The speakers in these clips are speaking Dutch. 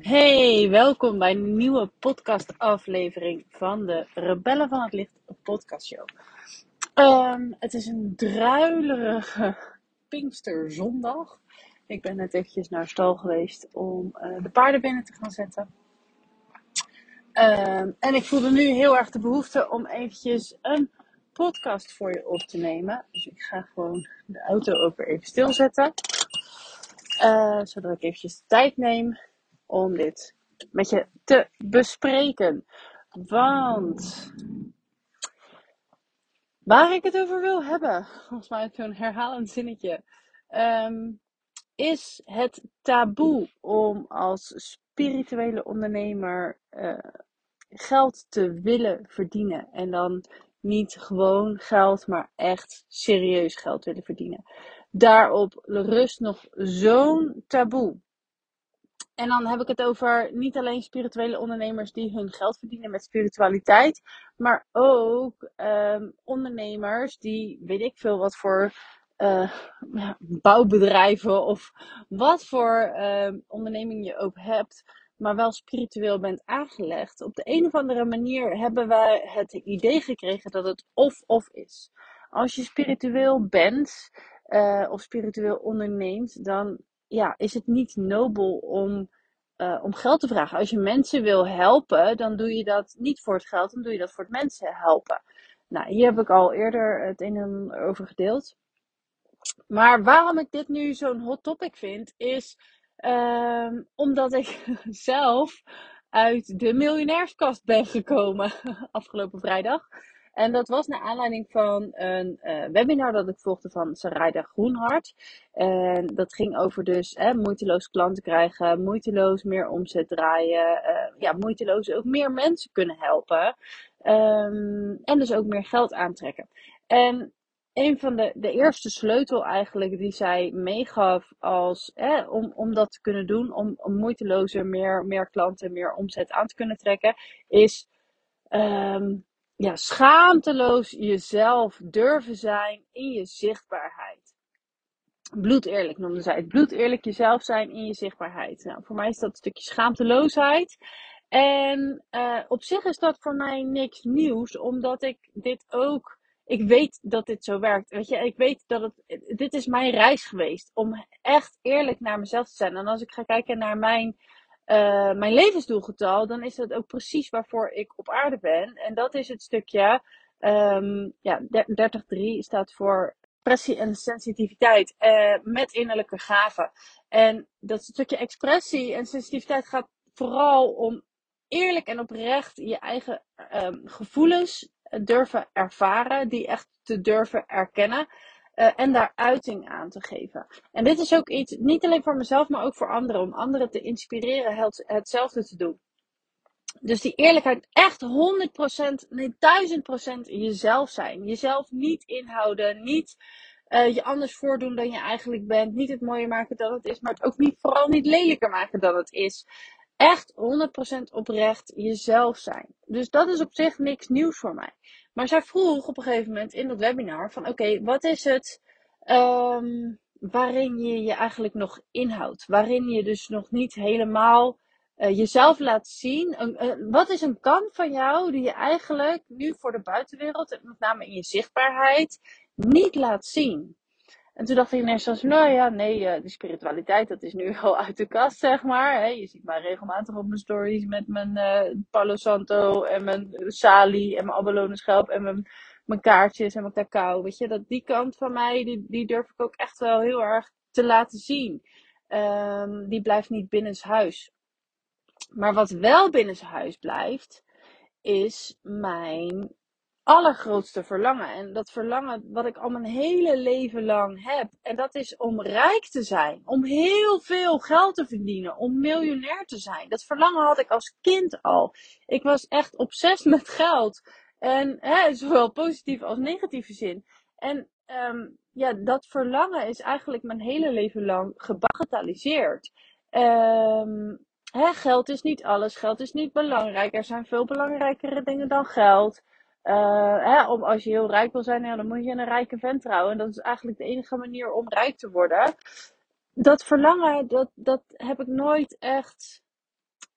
Hey, welkom bij een nieuwe podcastaflevering van de Rebellen van het Licht podcastshow. Um, het is een druilerige Pinksterzondag. Ik ben net eventjes naar stal geweest om uh, de paarden binnen te gaan zetten. Um, en ik voelde nu heel erg de behoefte om eventjes een podcast voor je op te nemen. Dus ik ga gewoon de auto ook weer even stilzetten. Uh, zodat ik eventjes tijd neem om dit met je te bespreken. Want waar ik het over wil hebben, volgens mij zo'n herhalend zinnetje, um, is het taboe om als spirituele ondernemer uh, geld te willen verdienen. En dan niet gewoon geld, maar echt serieus geld willen verdienen. Daarop rust nog zo'n taboe. En dan heb ik het over niet alleen spirituele ondernemers die hun geld verdienen met spiritualiteit, maar ook um, ondernemers die, weet ik veel wat voor uh, bouwbedrijven of wat voor uh, onderneming je ook hebt, maar wel spiritueel bent aangelegd. Op de een of andere manier hebben wij het idee gekregen dat het of-of is. Als je spiritueel bent uh, of spiritueel onderneemt, dan ja, is het niet nobel om, uh, om geld te vragen. Als je mensen wil helpen, dan doe je dat niet voor het geld, dan doe je dat voor het mensen helpen. Nou, hier heb ik al eerder het een en ander over gedeeld. Maar waarom ik dit nu zo'n hot topic vind, is um, omdat ik zelf uit de miljonairskast ben gekomen afgelopen vrijdag. En dat was naar aanleiding van een uh, webinar dat ik volgde van Sarayda Groenhart. En dat ging over dus moeiteloos klanten krijgen, moeiteloos meer omzet draaien, uh, ja, moeiteloos ook meer mensen kunnen helpen. Um, en dus ook meer geld aantrekken. En een van de, de eerste sleutel eigenlijk die zij meegaf als, om, om dat te kunnen doen, om, om moeitelozer meer, meer klanten, meer omzet aan te kunnen trekken, is um, ja, schaamteloos jezelf durven zijn in je zichtbaarheid. Bloedeerlijk noemde zij het. Bloedeerlijk jezelf zijn in je zichtbaarheid. Nou, voor mij is dat een stukje schaamteloosheid. En uh, op zich is dat voor mij niks nieuws, omdat ik dit ook. Ik weet dat dit zo werkt. Weet je, ik weet dat het. Dit is mijn reis geweest. Om echt eerlijk naar mezelf te zijn. En als ik ga kijken naar mijn uh, mijn levensdoelgetal, dan is dat ook precies waarvoor ik op aarde ben. En dat is het stukje, um, ja, 30.3 staat voor expressie en sensitiviteit uh, met innerlijke gaven. En dat stukje expressie en sensitiviteit gaat vooral om eerlijk en oprecht je eigen um, gevoelens durven ervaren, die echt te durven erkennen. Uh, en daar uiting aan te geven. En dit is ook iets, niet alleen voor mezelf, maar ook voor anderen. Om anderen te inspireren het, hetzelfde te doen. Dus die eerlijkheid, echt 100%, nee 1000% jezelf zijn. Jezelf niet inhouden, niet uh, je anders voordoen dan je eigenlijk bent. Niet het mooier maken dan het is, maar het ook niet, vooral niet lelijker maken dan het is. Echt 100% oprecht jezelf zijn. Dus dat is op zich niks nieuws voor mij. Maar zij vroeg op een gegeven moment in dat webinar van oké, wat is het um, waarin je je eigenlijk nog inhoudt? Waarin je dus nog niet helemaal uh, jezelf laat zien. Uh, wat is een kant van jou die je eigenlijk nu voor de buitenwereld, met name in je zichtbaarheid, niet laat zien? En toen dacht ik ineens zoals, nou ja, nee, uh, die spiritualiteit, dat is nu al uit de kast, zeg maar. Je ziet mij regelmatig op mijn stories met mijn uh, Palo Santo en mijn Sali en mijn abalone schelp en mijn, mijn kaartjes en mijn cacao. Weet je, dat die kant van mij, die, die durf ik ook echt wel heel erg te laten zien. Um, die blijft niet binnenshuis. Maar wat wel binnenshuis blijft, is mijn allergrootste verlangen. En dat verlangen wat ik al mijn hele leven lang heb. En dat is om rijk te zijn. Om heel veel geld te verdienen. Om miljonair te zijn. Dat verlangen had ik als kind al. Ik was echt obsessief met geld. En hè, zowel positief als negatieve zin. En um, ja, dat verlangen is eigenlijk mijn hele leven lang gebagatelliseerd. Um, hè, geld is niet alles. Geld is niet belangrijk. Er zijn veel belangrijkere dingen dan geld. Hè, om, als je heel rijk wil zijn, dan moet je een rijke vent trouwen. En dat is eigenlijk de enige manier om rijk te worden. Dat verlangen, dat, dat heb ik nooit echt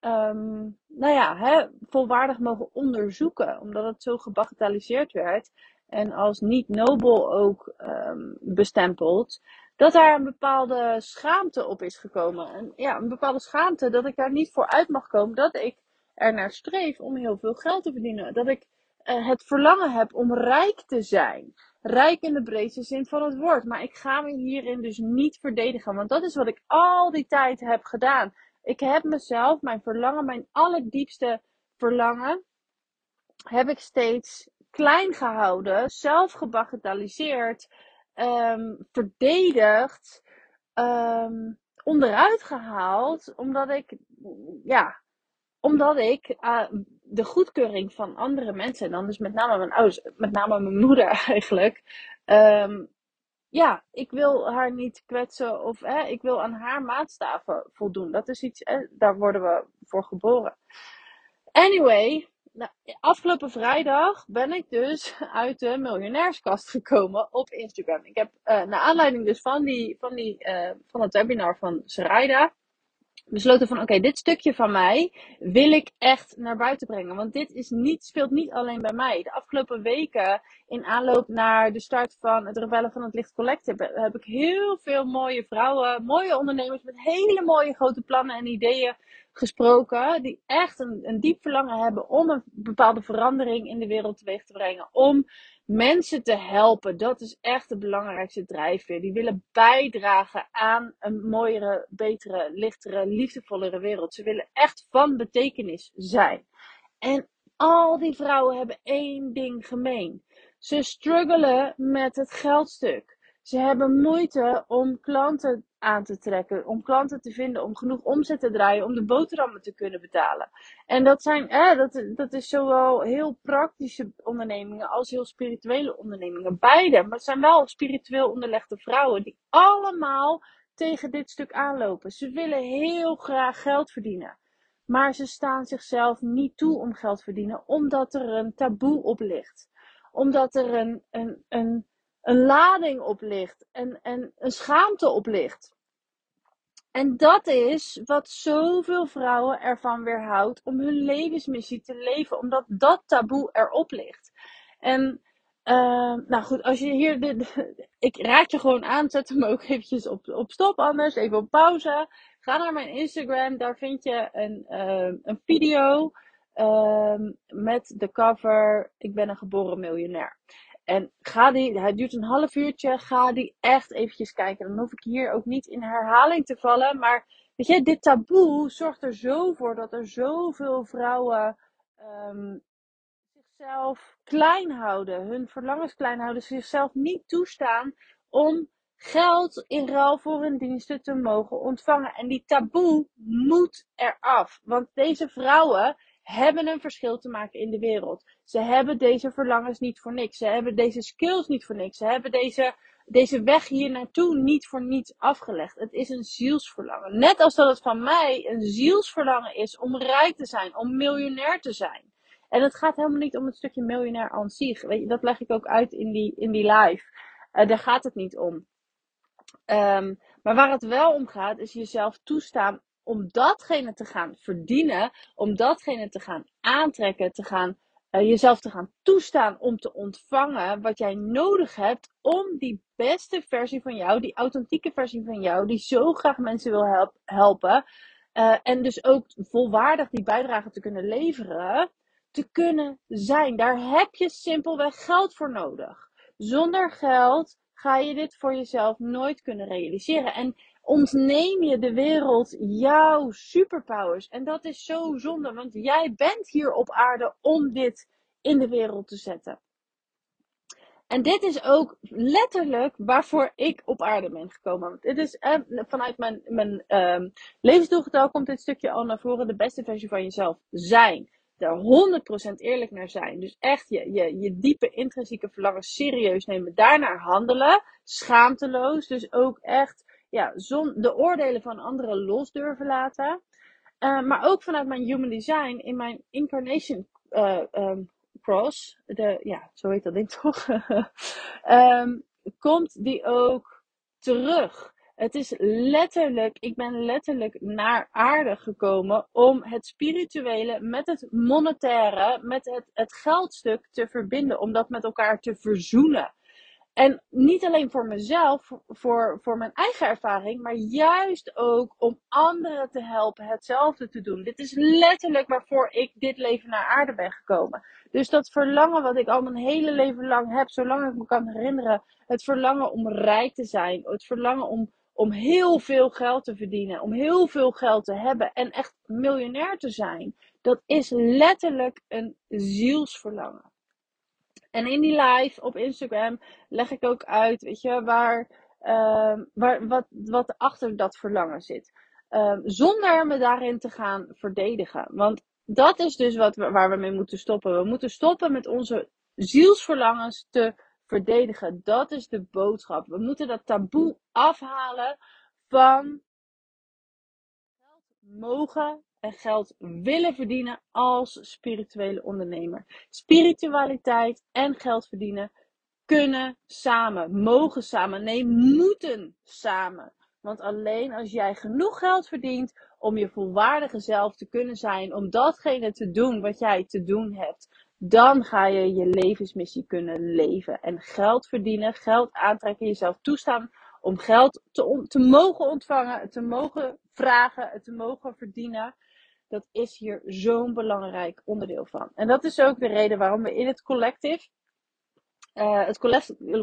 um, nou ja, hè, volwaardig mogen onderzoeken. Omdat het zo gebagatelliseerd werd. En als niet nobel ook um, bestempeld. Dat daar een bepaalde schaamte op is gekomen. En ja, een bepaalde schaamte dat ik daar niet voor uit mag komen. Dat ik er naar streef om heel veel geld te verdienen. Dat ik uh, het verlangen heb om rijk te zijn. Rijk in de breedste zin van het woord. Maar ik ga me hierin dus niet verdedigen. Want dat is wat ik al die tijd heb gedaan. Ik heb mezelf, mijn verlangen, mijn allerdiepste verlangen, heb ik steeds klein gehouden, zelf gebagatelliseerd, um, verdedigd, um, onderuit gehaald, omdat ik, ja, omdat ik uh, de goedkeuring van andere mensen, en dan dus met name mijn ouders, met name mijn moeder eigenlijk, um, ja, ik wil haar niet kwetsen of hè, ik wil aan haar maatstaven voldoen. Dat is iets, hè, daar worden we voor geboren. Anyway, nou, afgelopen vrijdag ben ik dus uit de miljonairskast gekomen op Instagram. Ik heb uh, naar aanleiding dus van, die, van, die, uh, van het webinar van Sarayda besloten van oké, dit stukje van mij wil ik echt naar buiten brengen. Want dit is niet, speelt niet alleen bij mij. De afgelopen weken in aanloop naar de start van het Rebellen van het Licht Collective heb ik heel veel mooie vrouwen, mooie ondernemers met hele mooie grote plannen en ideeën gesproken. Die echt een, een diep verlangen hebben om een bepaalde verandering in de wereld teweeg te brengen. Om mensen te helpen. Dat is echt de belangrijkste drijfveer. Die willen bijdragen aan een mooiere, betere, lichtere, liefdevollere wereld. Ze willen echt van betekenis zijn. En al die vrouwen hebben één ding gemeen. Ze struggelen met het geldstuk. Ze hebben moeite om klanten aan te trekken, om klanten te vinden, om genoeg omzet te draaien, om de boterhammen te kunnen betalen. En dat, zijn, eh, dat, is zowel heel praktische ondernemingen als heel spirituele ondernemingen. Beide, maar het zijn wel spiritueel onderlegde vrouwen die allemaal tegen dit stuk aanlopen. Ze willen heel graag geld verdienen. Maar ze staan zichzelf niet toe om geld te verdienen, omdat er een taboe op ligt. Omdat er een, een, een een lading op ligt en, en een schaamte op ligt. En dat is wat zoveel vrouwen ervan weerhoudt om hun levensmissie te leven, omdat dat taboe erop ligt. En uh, nou goed, als je hier. De, ik raad je gewoon aan, zet hem ook eventjes op, op stop anders, even op pauze. Ga naar mijn Instagram, daar vind je een, uh, een video uh, met de cover Ik ben een geboren miljonair. En ga die, hij duurt een half uurtje, ga die echt eventjes kijken. Dan hoef ik hier ook niet in herhaling te vallen. Maar weet je, dit taboe zorgt er zo voor dat er zoveel vrouwen um, zichzelf klein houden. Hun verlangens klein houden. Zichzelf niet toestaan om geld in ruil voor hun diensten te mogen ontvangen. En die taboe moet eraf. Want deze vrouwen hebben een verschil te maken in de wereld. Ze hebben deze verlangens niet voor niks. Ze hebben deze skills niet voor niks. Ze hebben deze, deze weg hier naartoe niet voor niets afgelegd. Het is een zielsverlangen. Net als dat het van mij een zielsverlangen is om rijk te zijn, om miljonair te zijn. En het gaat helemaal niet om het stukje miljonair aan zich. Weet je, dat leg ik ook uit in die, in die live. Uh, daar gaat het niet om. Um, maar waar het wel om gaat, is jezelf toestaan om datgene te gaan verdienen, om datgene te gaan aantrekken, te gaan, uh, jezelf te gaan toestaan om te ontvangen wat jij nodig hebt om die beste versie van jou, die authentieke versie van jou, die zo graag mensen wil help, helpen, uh, en dus ook volwaardig die bijdrage te kunnen leveren, te kunnen zijn. Daar heb je simpelweg geld voor nodig. Zonder geld ga je dit voor jezelf nooit kunnen realiseren. En ontneem je de wereld jouw superpowers. En dat is zo zonde, want jij bent hier op aarde om dit in de wereld te zetten. En dit is ook letterlijk waarvoor ik op aarde ben gekomen. Dit is eh, vanuit mijn, mijn uh, levensdoelgetal komt dit stukje al naar voren. De beste versie van jezelf zijn. Er 100% eerlijk naar zijn. Dus echt je, je, je diepe intrinsieke verlangen serieus nemen. Daarnaar handelen. Schaamteloos. Dus ook echt ja, zon, de oordelen van anderen los durven laten. Uh, maar ook vanuit mijn human design in mijn incarnation uh, um, Cross, de, ja, zo heet dat ding toch, ehm, komt die ook terug. Het is letterlijk, ik ben letterlijk naar aarde gekomen om het spirituele met het monetaire, met het, het geldstuk te verbinden, om dat met elkaar te verzoenen. En niet alleen voor mezelf, voor, voor mijn eigen ervaring, maar juist ook om anderen te helpen hetzelfde te doen. Dit is letterlijk waarvoor ik dit leven naar aarde ben gekomen. Dus dat verlangen wat ik al mijn hele leven lang heb, zolang ik me kan herinneren, het verlangen om rijk te zijn, het verlangen om, om heel veel geld te verdienen, om heel veel geld te hebben en echt miljonair te zijn, dat is letterlijk een zielsverlangen. En in die live op Instagram leg ik ook uit, weet je, waar, uh, waar, wat, wat achter dat verlangen zit. Uh, zonder me daarin te gaan verdedigen. Want dat is dus wat waar we mee moeten stoppen. We moeten stoppen met onze zielsverlangens te verdedigen. Dat is de boodschap. We moeten dat taboe afhalen van mogen en geld willen verdienen als spirituele ondernemer. Spiritualiteit en geld verdienen kunnen samen, mogen samen, nee, moeten samen. Want alleen als jij genoeg geld verdient om je volwaardige zelf te kunnen zijn, om datgene te doen wat jij te doen hebt, dan ga je je levensmissie kunnen leven. En geld verdienen, geld aantrekken, jezelf toestaan om geld te, te mogen ontvangen, te mogen vragen, te mogen verdienen. Dat is hier zo'n belangrijk onderdeel van. En dat is ook de reden waarom we in het collective. Uh, het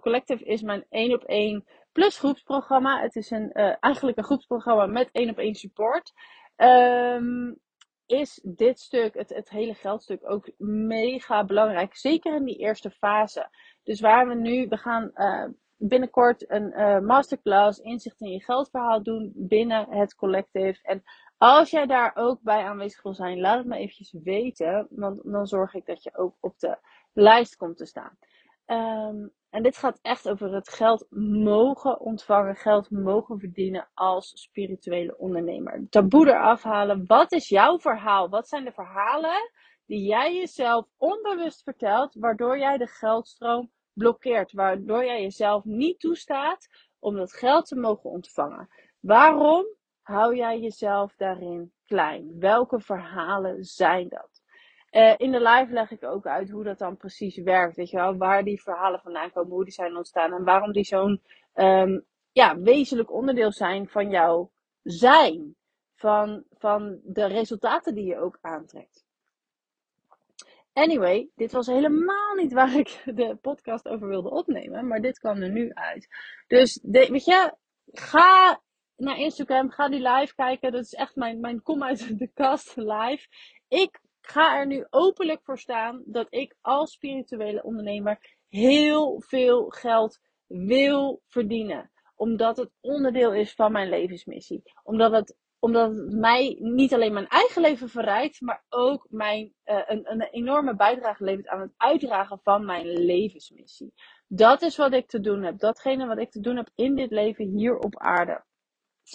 collective is mijn 1 op 1 plus groepsprogramma. Het is een, uh, eigenlijk een groepsprogramma met 1 op 1 support. Um, is dit stuk, het, het hele geldstuk, ook mega belangrijk. Zeker in die eerste fase. Dus waar we nu, we gaan uh, binnenkort een masterclass inzicht in je geldverhaal doen binnen het collective. En als jij daar ook bij aanwezig wil zijn, laat het me eventjes weten. Want dan zorg ik dat je ook op de lijst komt te staan. Um, en dit gaat echt over het geld mogen ontvangen, geld mogen verdienen als spirituele ondernemer. Taboe eraf halen. Wat is jouw verhaal? Wat zijn de verhalen die jij jezelf onbewust vertelt, waardoor jij de geldstroom blokkeert, waardoor jij jezelf niet toestaat om dat geld te mogen ontvangen? Waarom hou jij jezelf daarin klein? Welke verhalen zijn dat? Uh, in de live leg ik ook uit hoe dat dan precies werkt. Weet je wel, waar die verhalen vandaan komen, hoe die zijn ontstaan en waarom die zo'n um, ja, wezenlijk onderdeel zijn van jouw zijn. Van, van de resultaten die je ook aantrekt. Anyway, dit was helemaal niet waar ik de podcast over wilde opnemen, maar dit kwam er nu uit. Dus de, weet je, ga naar Instagram, ga die live kijken. Dat is echt mijn, mijn kom uit de kast live. Ik ga er nu openlijk voor staan dat ik als spirituele ondernemer heel veel geld wil verdienen. Omdat het onderdeel is van mijn levensmissie. Omdat het, omdat het mij niet alleen mijn eigen leven verrijkt, maar ook mijn, uh, een, een enorme bijdrage levert aan het uitdragen van mijn levensmissie. Dat is wat ik te doen heb. Datgene wat ik te doen heb in dit leven hier op aarde.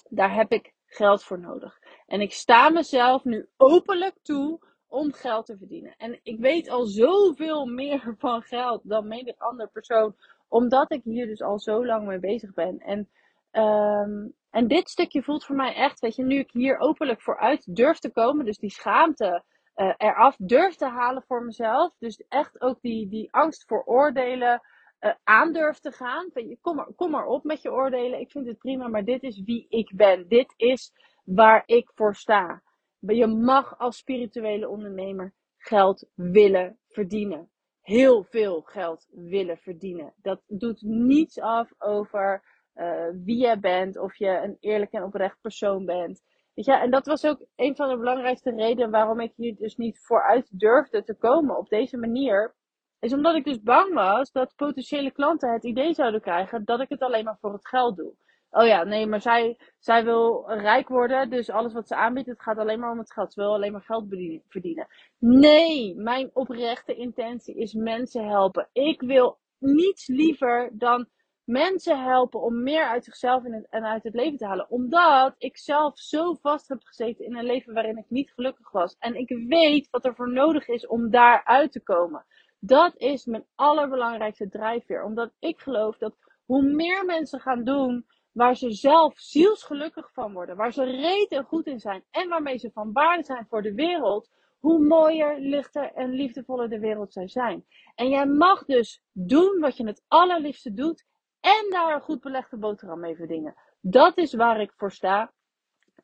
Daar heb ik geld voor nodig. En ik sta mezelf nu openlijk toe om geld te verdienen. En ik weet al zoveel meer van geld dan menig andere persoon, omdat ik hier dus al zo lang mee bezig ben. En, um, en dit stukje voelt voor mij echt, weet je, nu ik hier openlijk vooruit durf te komen, dus die schaamte uh, eraf durf te halen voor mezelf. Dus echt ook die, die angst voor oordelen. Uh, aandurf te gaan. Kom, maar, kom maar op met je oordelen. Ik vind het prima, maar dit is wie ik ben. Dit is waar ik voor sta. Je mag als spirituele ondernemer geld willen verdienen. Heel veel geld willen verdienen. Dat doet niets af over uh, wie jij bent, of je een eerlijk en oprecht persoon bent. Weet je, en dat was ook een van de belangrijkste redenen waarom ik hier dus niet vooruit durfde te komen op deze manier. Is omdat ik dus bang was dat potentiële klanten het idee zouden krijgen dat ik het alleen maar voor het geld doe. Oh ja, nee, maar zij, zij wil rijk worden. Dus alles wat ze aanbiedt, het gaat alleen maar om het geld. Ze wil alleen maar geld verdienen. Nee, mijn oprechte intentie is mensen helpen. Ik wil niets liever dan mensen helpen om meer uit zichzelf en uit het leven te halen. Omdat ik zelf zo vast heb gezeten in een leven waarin ik niet gelukkig was. En ik weet wat er voor nodig is om daaruit te komen. Dat is mijn allerbelangrijkste drijfveer. Omdat ik geloof dat hoe meer mensen gaan doen waar ze zelf zielsgelukkig van worden, waar ze reet en goed in zijn en waarmee ze van waarde zijn voor de wereld, hoe mooier, lichter en liefdevoller de wereld zou zijn. En jij mag dus doen wat je het allerliefste doet en daar een goed belegde boterham mee verdienen. Dat is waar ik voor sta.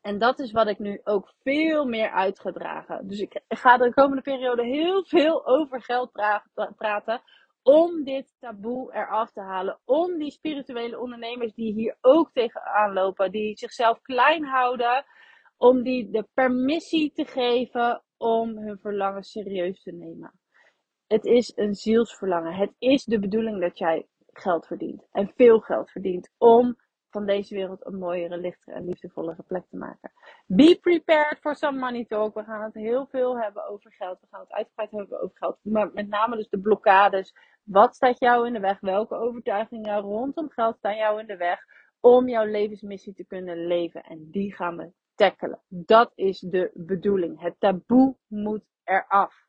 En dat is wat ik nu ook veel meer uit ga dragen. Dus ik ga de komende periode heel veel over geld praten. Om dit taboe eraf te halen. Om die spirituele ondernemers die hier ook tegenaan lopen. Die zichzelf klein houden. Om die de permissie te geven om hun verlangen serieus te nemen. Het is een zielsverlangen. Het is de bedoeling dat jij geld verdient. En veel geld verdient. Om deze wereld een mooiere, lichtere en liefdevollere plek te maken. Be prepared for some money talk. We gaan het heel veel hebben over geld. We gaan het uitgebreid hebben over geld. Maar met name dus de blokkades. Wat staat jou in de weg? Welke overtuigingen rondom geld staan jou in de weg? Om jouw levensmissie te kunnen leven. En die gaan we tackelen. Dat is de bedoeling. Het taboe moet eraf.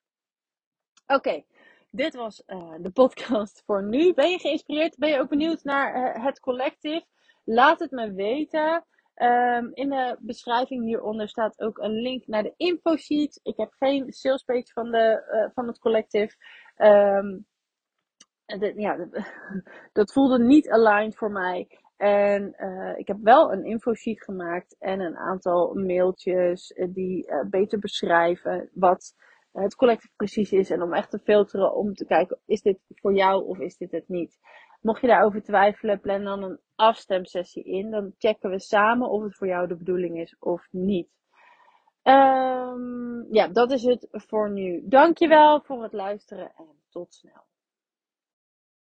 Oké. dit was uh, de podcast voor nu. Ben je geïnspireerd? Ben je ook benieuwd naar uh, het collectief? Laat het me weten. Um, in de beschrijving hieronder staat ook een link naar de infosheet. Ik heb geen salespage van, de, uh, van het collectief. Um, de, ja, dat voelde niet aligned voor mij. En uh, ik heb wel een infosheet gemaakt en een aantal mailtjes uh, die beter beschrijven wat het collectief precies is. En om echt te filteren om te kijken, is dit voor jou of is dit het niet? Mocht je daarover twijfelen, plan dan een afstemsessie in. Dan checken we samen of het voor jou de bedoeling is of niet. Um, ja, dat is het voor nu. Dankjewel voor het luisteren en tot snel.